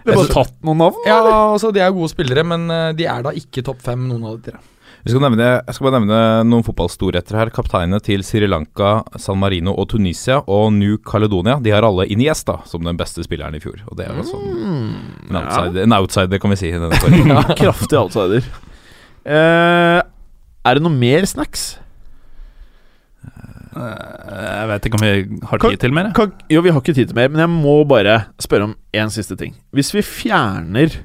Det har bare tatt noen navn. Ja, altså De er gode spillere, men eh, de er da ikke topp fem, noen av de tre. Vi skal nevne, jeg skal bare nevne noen fotballstorheter her. Kapteinene til Sri Lanka, San Marino og Tunisia og New Caledonia De har alle Iniesta som den beste spilleren i fjor. Og det er jo sånn en outsider, en outsider kan vi si. i denne. <laughs> Ja, kraftig outsider. Uh, er det noe mer snacks? Eh, jeg vet ikke om vi har tid til mer. Kan, jo, vi har ikke tid til mer, men jeg må bare spørre om én siste ting. Hvis vi fjerner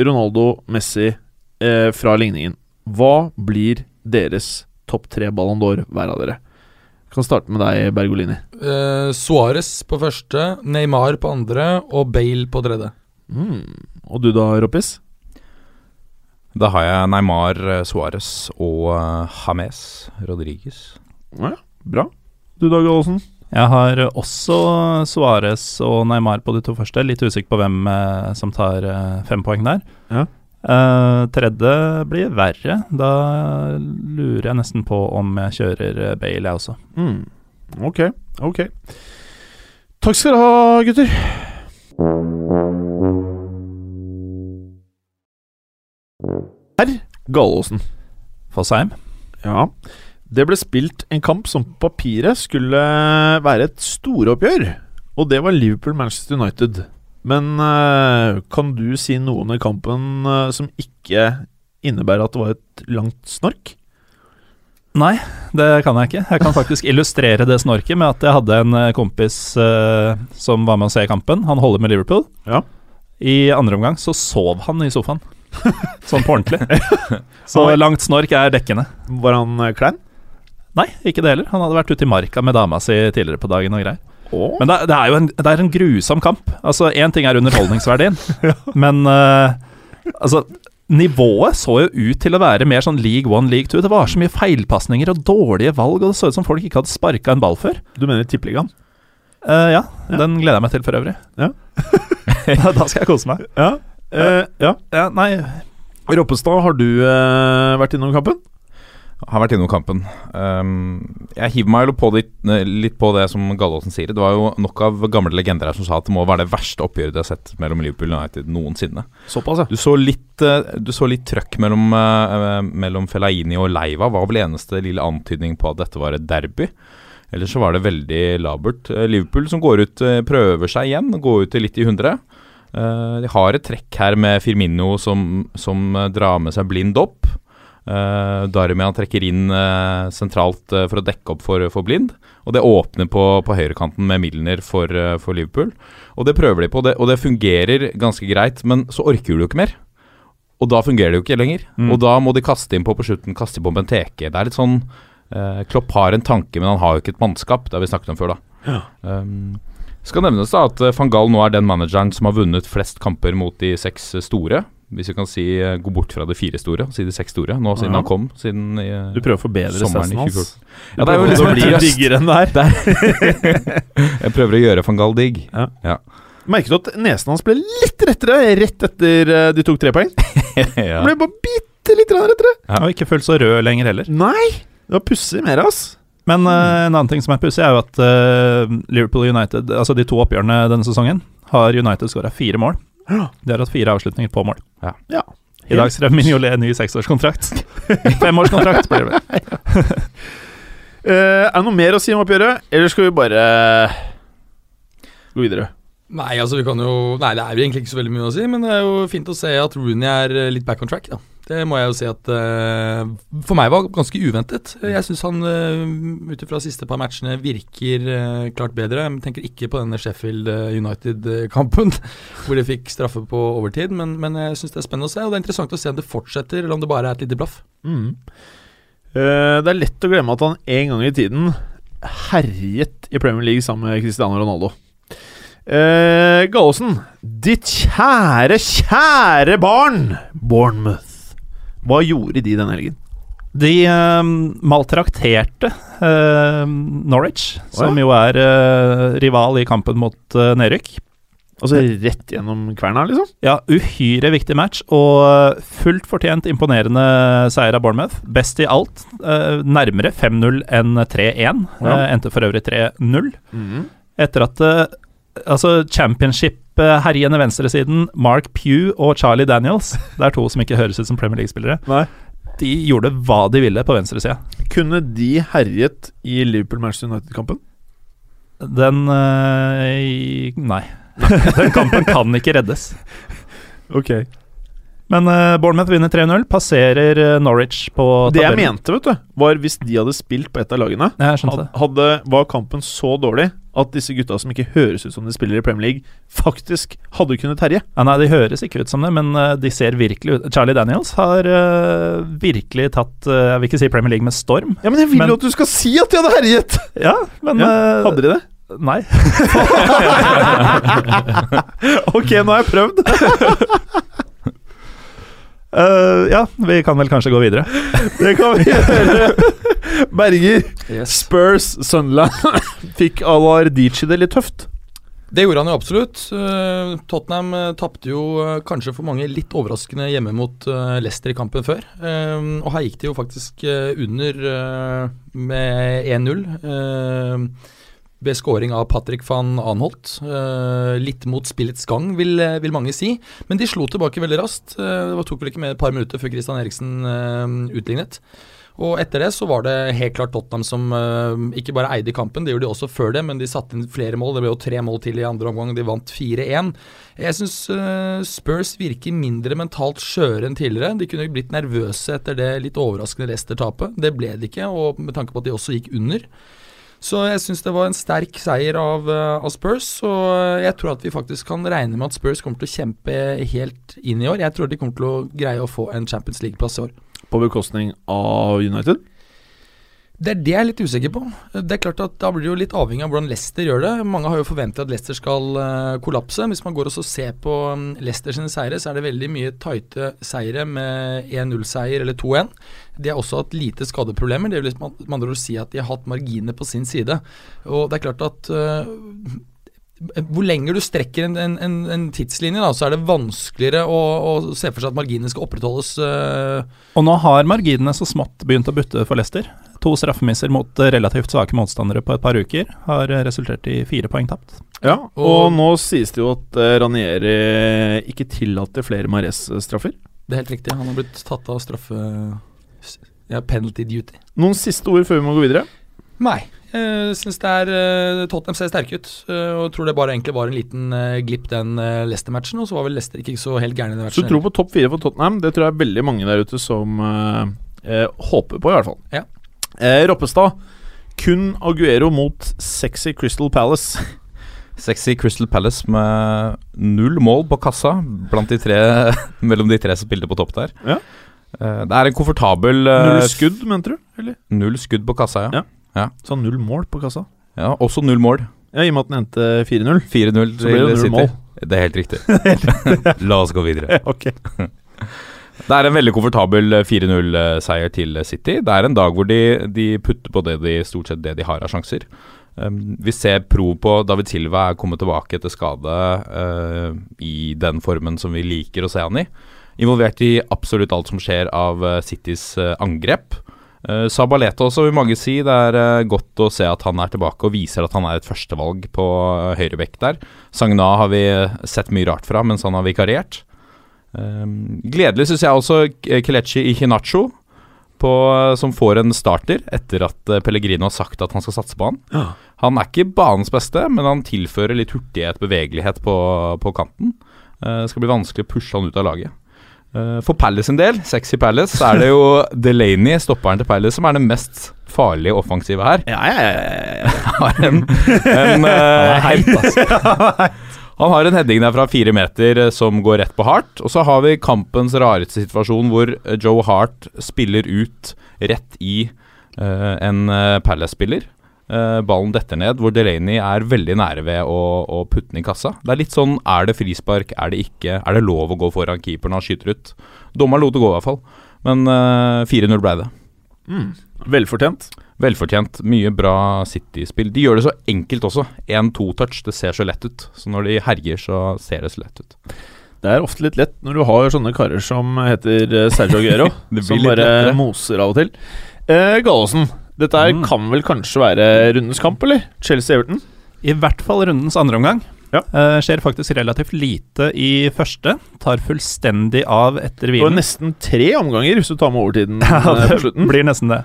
Ronaldo, Messi eh, fra ligningen, hva blir deres topp tre Ballon d'Or hver av dere? Jeg kan starte med deg, Bergolini. Eh, Suárez på første, Neymar på andre og Bale på tredje. Mm. Og du da, Roppis? Da har jeg Neymar, eh, Suárez og eh, James Rodriguez. Ja, bra. Du da, Gallosen? Jeg har også Suárez og Neymar på de to første. Litt usikker på hvem eh, som tar eh, fem poeng der. Ja. Eh, tredje blir verre. Da lurer jeg nesten på om jeg kjører eh, Bale, jeg også. Mm. Ok, ok. Takk skal dere ha, gutter. Herr Gallosen. Fossheim. Ja. Det ble spilt en kamp som på papiret skulle være et storoppgjør. Og det var Liverpool-Manchester United. Men eh, kan du si noe om den kampen eh, som ikke innebærer at det var et langt snork? Nei, det kan jeg ikke. Jeg kan faktisk <laughs> illustrere det snorket med at jeg hadde en eh, kompis som var med å se kampen. Han holder med Liverpool. Ja. I andre omgang så sov han i sofaen. <laughs> sånn på ordentlig. <laughs> Så langt snork er dekkende. Var han klein? Nei, ikke det heller. Han hadde vært ute i marka med dama si tidligere på dagen og greier. Oh. Men det, det er jo en, det er en grusom kamp. Altså, Én ting er underholdningsverdien, <laughs> men uh, altså Nivået så jo ut til å være mer sånn league one, league two. Det var så mye feilpasninger og dårlige valg, og det så ut som folk ikke hadde sparka en ball før. Du mener Tippeligaen? Uh, ja, Ja. den gleder jeg meg til for øvrig. Ja. <laughs> da skal jeg kose meg. Ja. Uh, ja. Ja, nei, Roppestad, har du vært innom kampen? Har vært innom kampen. Um, jeg hiver meg på litt, litt på det som Gallåsen sier. Det var jo nok av gamle legender her som sa at det må være det verste oppgjøret de har sett mellom Liverpool og United noensinne. Såpass, ja. Du så litt, eh, du så litt trøkk mellom, eh, mellom Fellaini og Leiva. Var vel eneste lille antydning på at dette var et derby. Ellers så var det veldig labert. Eh, Liverpool som går ut, prøver seg igjen. Går ut til litt i hundre. De har et trekk her med Firmino som, som drar med seg blind opp. Uh, Darmian trekker inn uh, sentralt uh, for å dekke opp for, for Blind. Og det åpner på, på høyrekanten med Milner for, for Liverpool. Og det prøver de på, det, og det fungerer ganske greit, men så orker du jo ikke mer. Og da fungerer det jo ikke lenger. Mm. Og da må de kaste inn på på slutten, kaste inn på Benteke. Det er litt sånn Klopp har en tanke, men han har jo ikke et mannskap. Det har vi snakket om før, da. Um, skal nevnes da at van Gaal nå er den manageren som har vunnet flest kamper mot de seks store. Hvis vi kan si eh, gå bort fra de fire store og si de seks store, nå siden Ja. han kom. Siden eh, Du prøver å forbedre sommeren hans. Ja, det er jo liksom diggere enn det er. <laughs> Jeg prøver å gjøre van Gahl digg. Merket du at nesen hans ble litt rettere rett etter eh, de tok tre poeng? <laughs> ja. Ble bare bitte litt rettere. Ja. har ikke følt så rød lenger heller. Nei, det var pussig mer, ass. Men uh, en annen ting som er pussig, er jo at uh, Liverpool United, altså de to oppgjørene denne sesongen, har United skåra fire mål. Ja. De har hatt fire avslutninger på mål. Ja. Ja. I dag skrev Mignolet ny seksårskontrakt. <laughs> Femårskontrakt blir det vel. Eh, er det noe mer å si om oppgjøret, eller skal vi bare gå videre? Nei, altså vi kan jo Nei, det er jo egentlig ikke så veldig mye å si, men det er jo fint å se at Rooney er eh, litt back on track, da. Det må jeg jo si at uh, for meg var ganske uventet. Jeg syns han uh, ut ifra siste par matchene virker uh, klart bedre. Jeg tenker ikke på denne Sheffield United-kampen <laughs> hvor de fikk straffe på overtid, men, men jeg syns det er spennende å se. Og det er interessant å se om det fortsetter, eller om det bare er et lite blaff. Mm. Uh, det er lett å glemme at han en gang i tiden herjet i Premier League sammen med Cristiano Ronaldo. Uh, Gallosen, ditt kjære, kjære barn, Bournemouth. Hva gjorde de denne helgen? De eh, maltrakterte eh, Norwich, som jo er eh, rival i kampen mot uh, nedrykk. Altså rett gjennom kverna, liksom? Ja, uhyre viktig match, og fullt fortjent imponerende seier av Bournemouth. Best i alt. eh, nærmere 5-0 enn 3-1. Ja. Eh, endte for øvrig 3-0. Mhm. Etter at eh, altså championship-herjende venstresiden Mark Pugh og Charlie Daniels Det er to som ikke høres ut som Premier League-spillere. De gjorde hva de ville på venstresida. Kunne de herjet i Liverpool-Manchester United-kampen? Den øh, Nei. <laughs> Den kampen kan ikke reddes. Ok Men uh, Bournemouth vinner 3-0, passerer uh, Norwich på Det jeg mente, vet du, var hvis de hadde spilt på et av lagene, Ja, Jeg skjønte had- det. hadde, var kampen så dårlig at disse gutta som ikke høres ut som de spiller i Premier League, faktisk hadde kunnet herje. Ja, nei, De høres ikke ut som det, men eh, de ser virkelig ut Charlie Daniels har uh, virkelig tatt uh, Jeg vil ikke si Premier League med storm. Ja, Men jeg vil Men- jo at du skal si at de hadde herjet! Ja, men Ja, hadde de det? Nei. <laughs> <laughs> ok, nå har jeg prøvd. Eh, ja, vi kan vel kanskje gå videre. <laughs> Det kan vi gjøre. Berger, Spurs, Sunderland <laughs> fikk Alar Dici det litt tøft. Det gjorde han jo absolutt. Eh, Tottenham uh, tapte jo eh, kanskje for mange litt overraskende hjemme mot eh, Leicester i kampen før. Eh, og her gikk de jo faktisk eh, under eh, med 1-0. Ved scoring av Patrick van Anholt. Eh, litt mot spillets gang, vil, eh, vil mange si. Men de slo tilbake veldig raskt. Eh, det tok vel ikke mer et par minutter før Christian Eriksen utlignet. Og etter det så var det helt klart Tottenham som uh, ikke bare eide kampen, det gjorde de også før det, men de satte inn flere mål. Det ble jo tre mål til i andre omgang, de vant 4-1. Jeg syns Spurs virker mindre mentalt skjøre enn tidligere. De kunne blitt nervøse etter det litt overraskende Leicester-tapet. Det ble de ikke, og med tanke på at de også gikk under. Så jeg syns det var en sterk seier av, eh, av Spurs, og jeg tror at vi faktisk kan regne med at Spurs kommer til å kjempe helt inn i år. Jeg tror de kommer til å greie å få en Champions League-plass i år. På bekostning av United. Det er det jeg er litt usikker på. Det er klart at Da blir det jo litt avhengig av hvordan Leicester gjør det. Mange har jo forventet at Leicester skal eh, kollapse. Hvis man går og ser på um, Leicester sine seire, så er det veldig mye tighte seire med 1-0-seier eller 2-1. De har også hatt lite skadeproblemer. Det vil med andre ord si at de har hatt marginer på sin side. Og det er klart at eh, hvor lenger du strekker en, en, en, en tidslinje, da, så er det vanskeligere å, å se for seg at marginene skal opprettholdes. eh, Og nå har marginene så smått begynt å butte for Leicester. To straffemisser mot eh, relativt svake motstandere på et par uker har eh, resultert i fire poeng tapt. Ja, og, Og- nå sies det jo at Ranieri ikke tillater flere Mares-straffer. Det er helt riktig. Han har blitt tatt av straffe... Ja, penalty duty. Noen siste ord før vi må gå videre? Nei. Jeg syns det er eh, Tottenham ser sterke ut. eh, og tror det bare egentlig var en liten eh, glipp, den eh, Leicester-matchen. Og så var vel Leicester ikke så helt gærne i den Så du tror på topp fire for Tottenham? Det tror jeg er veldig mange der ute som eh, eh, håper på, i hvert fall. Ja. Eh, Roppestad. Kun Aguero mot sexy Crystal Palace. <laughs> Sexy Crystal Palace med null mål på kassa blant de tre, <laughs> mellom de tre som spilte på topp der. Ja. Eh, det er en komfortabel eh, Null skudd, mente du? Eller? Null skudd på kassa, ja. Ja. Så null mål på kassa? ja. Også null mål. Ja, I og med at den endte 4-0. 4-0 Så blir det null City. mål. Det er helt riktig. <laughs> La oss gå videre. <laughs> ok. <laughs> Det er en veldig komfortabel eh, 4-0-seier til City. Det er en dag hvor de, de putter på det de, stort sett det de har av sjanser. Um, vi ser pro på David Silva er kommet tilbake etter skade uh, i den formen som vi liker å se han i. Involvert i absolutt alt som skjer av uh, Citys uh, angrep. Uh, Sabaleta også, vil mange si. Det er uh, godt å se at han er tilbake og viser at han er et førstevalg på uh, høyrebekk der. Sagna har vi sett mye rart fra mens han har vikariert. Um, gledelig syns jeg også Kelechi Ichinacho, på, som får en starter etter at eh, Pellegrino har sagt at han skal satse på han. Ja. Han er ikke banens beste, men han tilfører litt hurtighet, bevegelighet på, på kanten. Eh, det skal bli vanskelig å pushe han ut av laget. Eh, for Palace en del, sexy Palace, så er det jo <laughs> Delaney, stopperen til Palace, som er den mest farlige offensive her. Ja, ja, ja. <laughs> Har en, en <laughs> heit, altså. Han har en heading der fra fire meter eh, som går rett på Hart. Og så har vi kampens rareste situasjon hvor eh, Joe Hart spiller ut rett i uh, en uh, Palace-spiller. Eh, ballen detter ned, hvor Delaney er veldig nære ved å, å putte den i kassa. Det er litt sånn er det frispark, er det ikke? Er det lov å gå foran keeperen og han skyter ut? Dommeren lot det gå, i hvert fall. Men uh, 4-0 ble det. Mm. Velfortjent. Velfortjent. Mye bra City-spill. De gjør det så enkelt også. 1-2-touch, det ser så lett ut. Så når de herjer, så ser det så lett ut. Det er ofte litt lett når du har sånne karer som heter eh, Sergio Guerro, <laughs> som bare lettere. moser av og til. Eh, Gallosen, dette her Mm. kan vel kanskje være rundens kamp, eller? Chelsea-Everton? I hvert fall rundens andre omgang. Ja. Uh, skjer faktisk relativt lite i første. Tar fullstendig av etter Det var nesten tre omganger, hvis du tar med overtiden <laughs> Ja, eh, det på slutten. blir nesten det.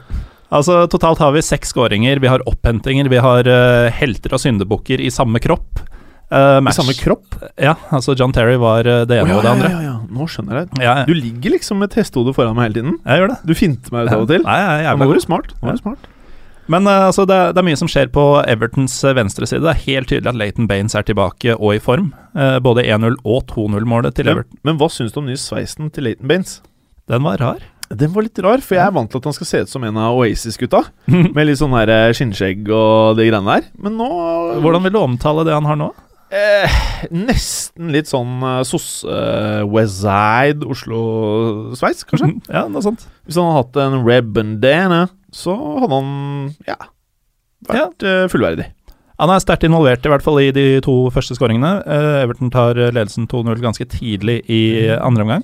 Altså Totalt har vi seks skåringer, vi har opphentinger, vi har uh, helter og syndebukker i samme kropp. Eh, I samme kropp? Ja, altså John Terry var eh, det ene Å, og det andre. Ja, ja, ja. Nå skjønner jeg. Ja, ja. Du ligger liksom med testhodet foran meg hele tiden. jeg gjør det. Du finter meg ut av og til. Nei, jeg Ja, nå var du smart. Nå var du smart. Men uh, altså, det, er- det er mye som skjer på Evertons venstre side. Det er helt tydelig at Leighton Baines er tilbake og i form. Uh, både 1-0 og 2-0-målet til Ja. Everton. Men hva syns du om ny nye sveisen til Leighton Baines? Den var rar. Den var litt rar, for jeg er vant til at han skal se ut som en av Oasis-gutta. <laughs> Med litt sånn skinnskjegg og de greiene der. Men nå Hvordan vil du omtale det han har nå? Eh, Nesten litt sånn uh, sosse uh, Westside Oslo-sveis, kanskje. <laughs> Ja, noe sånt. Hvis han hadde hatt en red bandana, så hadde han ja vært eh, fullverdig. Han er sterkt involvert, i hvert fall i de to første skåringene. Uh, Everton tar ledelsen 2-0 ganske tidlig i andre omgang.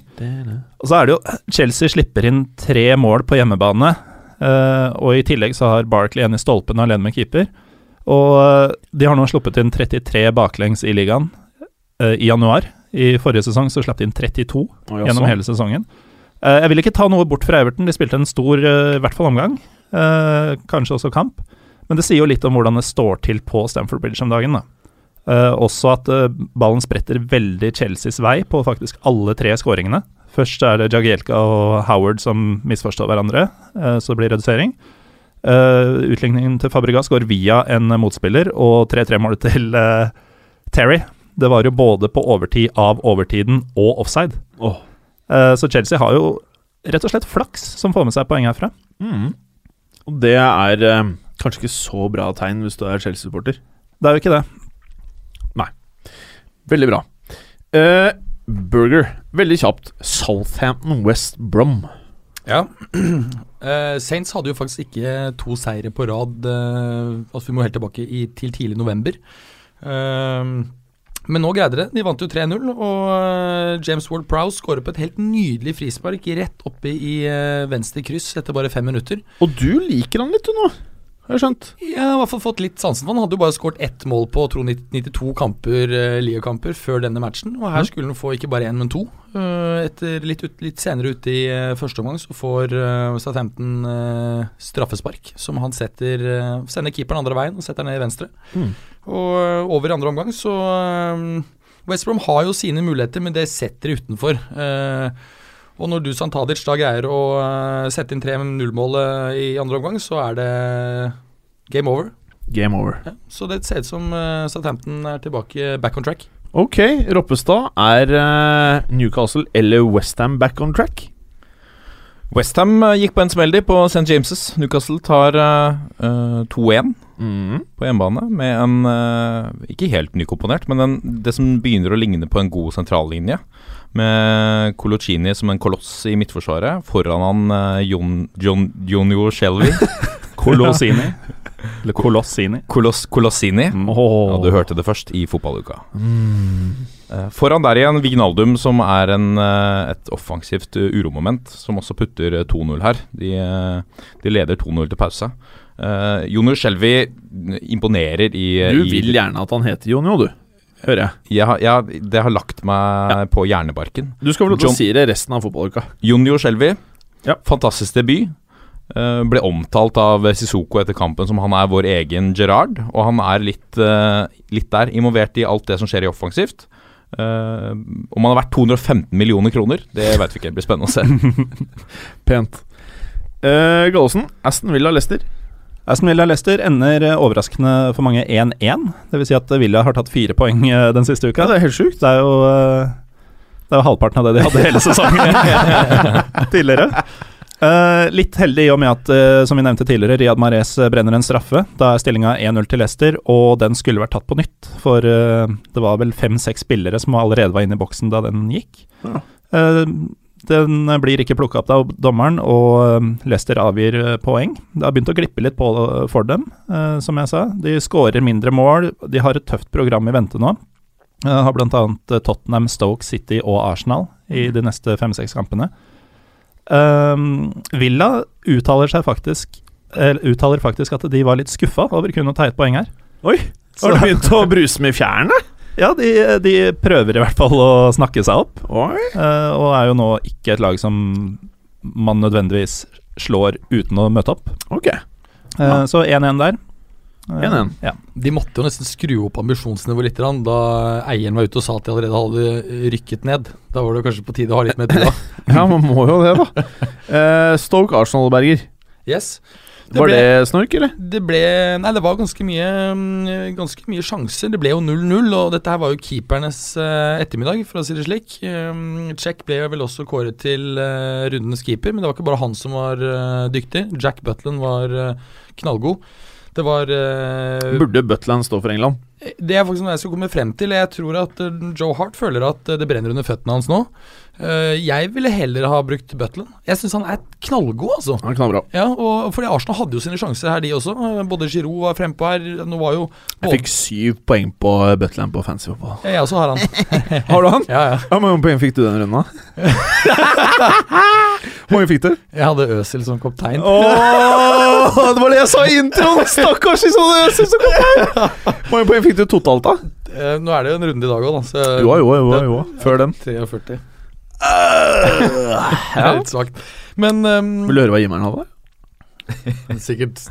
Og så er det jo Chelsea slipper inn tre mål på hjemmebane. uh, og i tillegg så har Barkley en i stolpen alene med keeper. Og eh, de har nå sluppet inn 33 baklengs i ligaen eh, i januar. I forrige sesong så slapp de inn 32 Oi, gjennom hele sesongen. Eh, jeg vil ikke ta noe bort fra Everton, de spilte en stor, i hvert fall omgang. Kanskje også kamp. Men det sier jo litt om hvordan det står til på Stamford Bridge om dagen. da. Også at ballen spretter veldig Chelseas vei på faktisk alle tre skåringene. Først er det Jagielka og Howard som misforstår hverandre, så det blir redusering. Uh, utligningen til Fabregas går via en motspiller, og 3-3-målet til uh, Terry Det var jo både på overtid av overtiden og offside. Oh. Uh, så Chelsea har jo rett og slett flaks som får med seg poeng herfra. Mm. Og det er kanskje ikke så bra tegn hvis du er Chelsea-supporter. Det er jo ikke det. Nei. Veldig bra. Eh, Burger, veldig kjapt. Southampton West Brom. Ja. Eh, Saints hadde jo faktisk ikke to seire på rad. Uh, altså Vi må helt tilbake i, til tidlig november. Uh, men nå greide det. De vant jo 3-0, og James Ward Prowse skårer på et helt nydelig frispark rett oppe i venstre kryss etter bare fem minutter. Og du liker han litt, du nå. Har jeg skjønt. Jeg har i hvert fall fått litt sansen for Han hadde jo bare skåret ett mål på tror 92 kamper, eh, ligakamper før denne matchen. Og her skulle han få ikke bare én, men to. Uh, etter litt, ut, litt senere ute i uh, første omgang så får uh, Southampton uh, straffespark, som han setter Sender keeperen andre veien og setter ned i venstre. Mm. Og over i andre omgang så uh, West Brom har jo sine muligheter, men det setter de utenfor. Eh, og når Dusan Tadic da greier å eh, sette inn 3-0-målet i andre omgang, så er det game over. Game over. Ja, så det ser ut som uh, Southampton er tilbake back on track. Ok, Roppestad. Er eh, Newcastle eller Westham back on track? Westham gikk på en smell på St. James'. Newcastle tar eh, eh, 2-1 Mm. på hjemmebane med en uh, Ikke helt nykomponert, men en, det som begynner å ligne på en god sentrallinje. Med Colocini som en koloss i midtforsvaret. Foran han uh, Jon, Jon, Jonio Shelby. <laughs> Colossini. eller Colossini. Kolos, Colossini. Oh. Ja, du hørte det først i fotballuka. Eh, Foran der igjen Vignaldum, som er en, uh, et offensivt uromoment, som også putter eh, 2-0 her. De, de leder 2-0 til pause. Uh, Jonio Skjelvi imponerer i Du i- vil gjerne at han heter Jonio, du. Hører jeg. jeg, jeg, Det har lagt meg på hjernebarken. Du skal vel si det resten av fotballuka. Junior Skjelvi, Ja. fantastisk debut. Eh, ble omtalt av Sissoko etter kampen som han er vår egen Gerard. Og han er litt, eh, litt der, involvert i alt det som skjer i offensivt. Eh, om han har vært 215 millioner kroner, det vet vi ikke. Det blir spennende å se. <laughs> Pent. Uh, Gallosen, Aston Villa Leicester. Aston Villa Leicester ender eh, overraskende for mange 1-1. Dvs. Si at Villa har tatt fire poeng eh, den siste uka. Ja, det er helt sjukt. Det er jo eh, Det er jo halvparten av det de hadde hele sesongen <laughs> tidligere. Uh, litt heldig i og med at, uh, som vi nevnte tidligere, Riyad Mahrez eh, brenner en straffe. Da er stillinga 1-0 til Leicester, og den skulle vært tatt på nytt. For uh, det var vel fem-seks spillere som allerede var inne i boksen da den gikk. Ja. Eh, den blir ikke plukka opp av dommeren, og eh, Leicester avgir eh, poeng. Det har begynt å glippe litt på for dem, eh, som jeg sa. De skårer mindre mål. De har et tøft program i vente nå. De har bl.a. Tottenham, Stoke City og Arsenal i de neste fem-seks kampene. Villa uttaler seg faktisk uttaler faktisk at de var litt skuffa over kun å ta ett poeng her. Oi, har du begynt å bruse med fjærene? Ja, de, de prøver i hvert fall å snakke seg opp, Oi. uh, og er jo nå ikke et lag som man nødvendigvis slår uten å møte opp. Ok. Ja. Så 1-1 der. Uh, 1-1. Ja. De måtte jo nesten skru opp ambisjonsnivået litt da eieren var ute og sa at de allerede hadde rykket ned. Da var det kanskje på tide å ha litt mer trua. <laughs> Ja, man må jo det, da. <laughs> Eh, Stoke Arsenal, Berger. Yes. Var ble- det snork, eller? Det ble Nei, det var ganske mye mm, Ganske mye sjanser. Det ble jo 0-0, og dette her var jo keepernes eh, ettermiddag, for å si det slik. Um, Check ble vel også kåret til eh, rundens keeper, men det var ikke bare han som var eh, dyktig. Jack Butland var knallgod. Det var Burde Butland stå for England? Det er faktisk noe jeg skal komme frem til. Jeg tror at eh, Joe Hart føler at eh, det brenner under føttene hans nå. Eh, jeg ville heller ha brukt Butland. Jeg syns han er knallgod, altså. Han er knallbra. Ja, og fordi Arsenal hadde jo sine sjanser her, de også. Både Giroud var frempå her. Nå var jo Jeg fikk syv poeng på Butland på fancy fotball. Ja, Jeg også har han. <laughs> Har du han? Ja, ja. Hvor mange poeng fikk du den runden, da? <laughs> Hvor mange fikk du? Jeg hadde Øsil som kaptein. Åh, det var det jeg sa i introen! Stakkars de sånne Øsil som kaptein! mange poeng fikk du totalt, da? Eh, nå er det jo en runde i dag òg, da. Så Jo, jo, jo, jo. Før den. 43. Det er litt svakt. Men um, Vil du høre hva gimmeren hadde? sikkert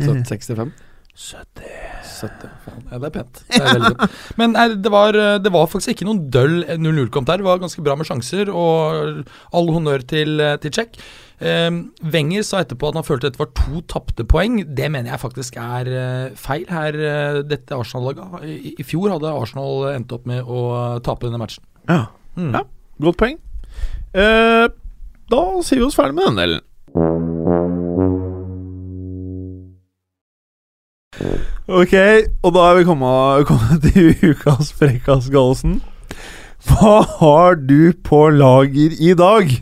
65. 70. Faen, Ja, det er pent. Det er pent. <laughs> Men nei, det, var, eh, det var faktisk ikke noen døll 0-0-kamp der. Det var ganske bra med sjanser, og all honnør til, eh, til Czech. Um, Wenger sa etterpå at han følte dette var to tapte poeng. Det mener jeg faktisk er uh, feil. Her, uh, dette Arsenal-laget I, I fjor hadde Arsenal endt opp med å tape denne matchen. Ja. Mm. Ja. Godt poeng. Uh, da sier vi oss ferdig med den delen. Ok, og da er vi kommet, <laughs> kommet til ukas frekkas, Gallosen. Hva har du på lager i dag?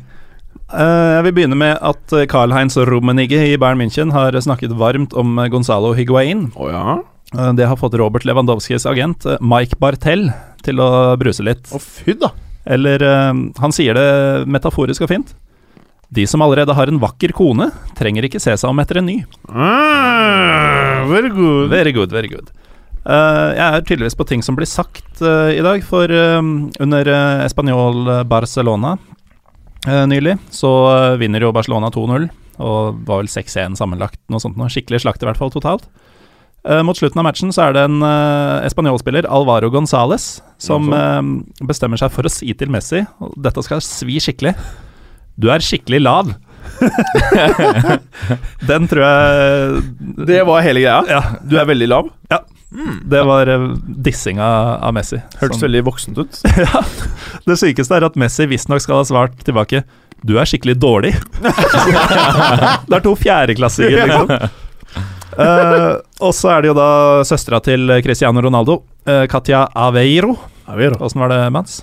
Eh, jeg vil begynne med at Carl-Heinz Rummenigge i Bayern München har snakket varmt om eh, Gonzalo Higuain. Oh, ja? Eh, Det har fått Robert Lewandowskis agent eh, Mike Bartell til å bruse litt. Å fy da. Eller eh, han sier det metaforisk og fint. De som allerede har en vakker kone, trenger ikke se seg om etter en ny. Ah, very good. Very good, very good. Uh, jeg er tydeligvis på ting som blir sagt uh, i dag, for uh, under uh, Español Barcelona nylig, så vinner jo Barcelona 2-0, og var vel 6-1 sammenlagt, noe sånt noe. Skikkelig slakt i hvert fall totalt. Mot slutten av matchen så er det en uh, Español-spiller, Alvaro Gonzales, som bestemmer seg for å si til Messi, og dette skal svi skikkelig Du er skikkelig lav. <laughs> Den tror jeg Det var hele greia? Ja, Du er veldig lav? Ja, det var eh, dissinga av Messi. Hørtes Som- veldig voksent ut. <laughs> ja. Det sykeste er at Messi visstnok skal ha svart tilbake Du er skikkelig dårlig. <laughs> det er to fjerdeklassinger, liksom. Uh, og så er det jo da søstera til Cristiano Ronaldo, eh, Katja Aveiro. Åssen var det, Mans?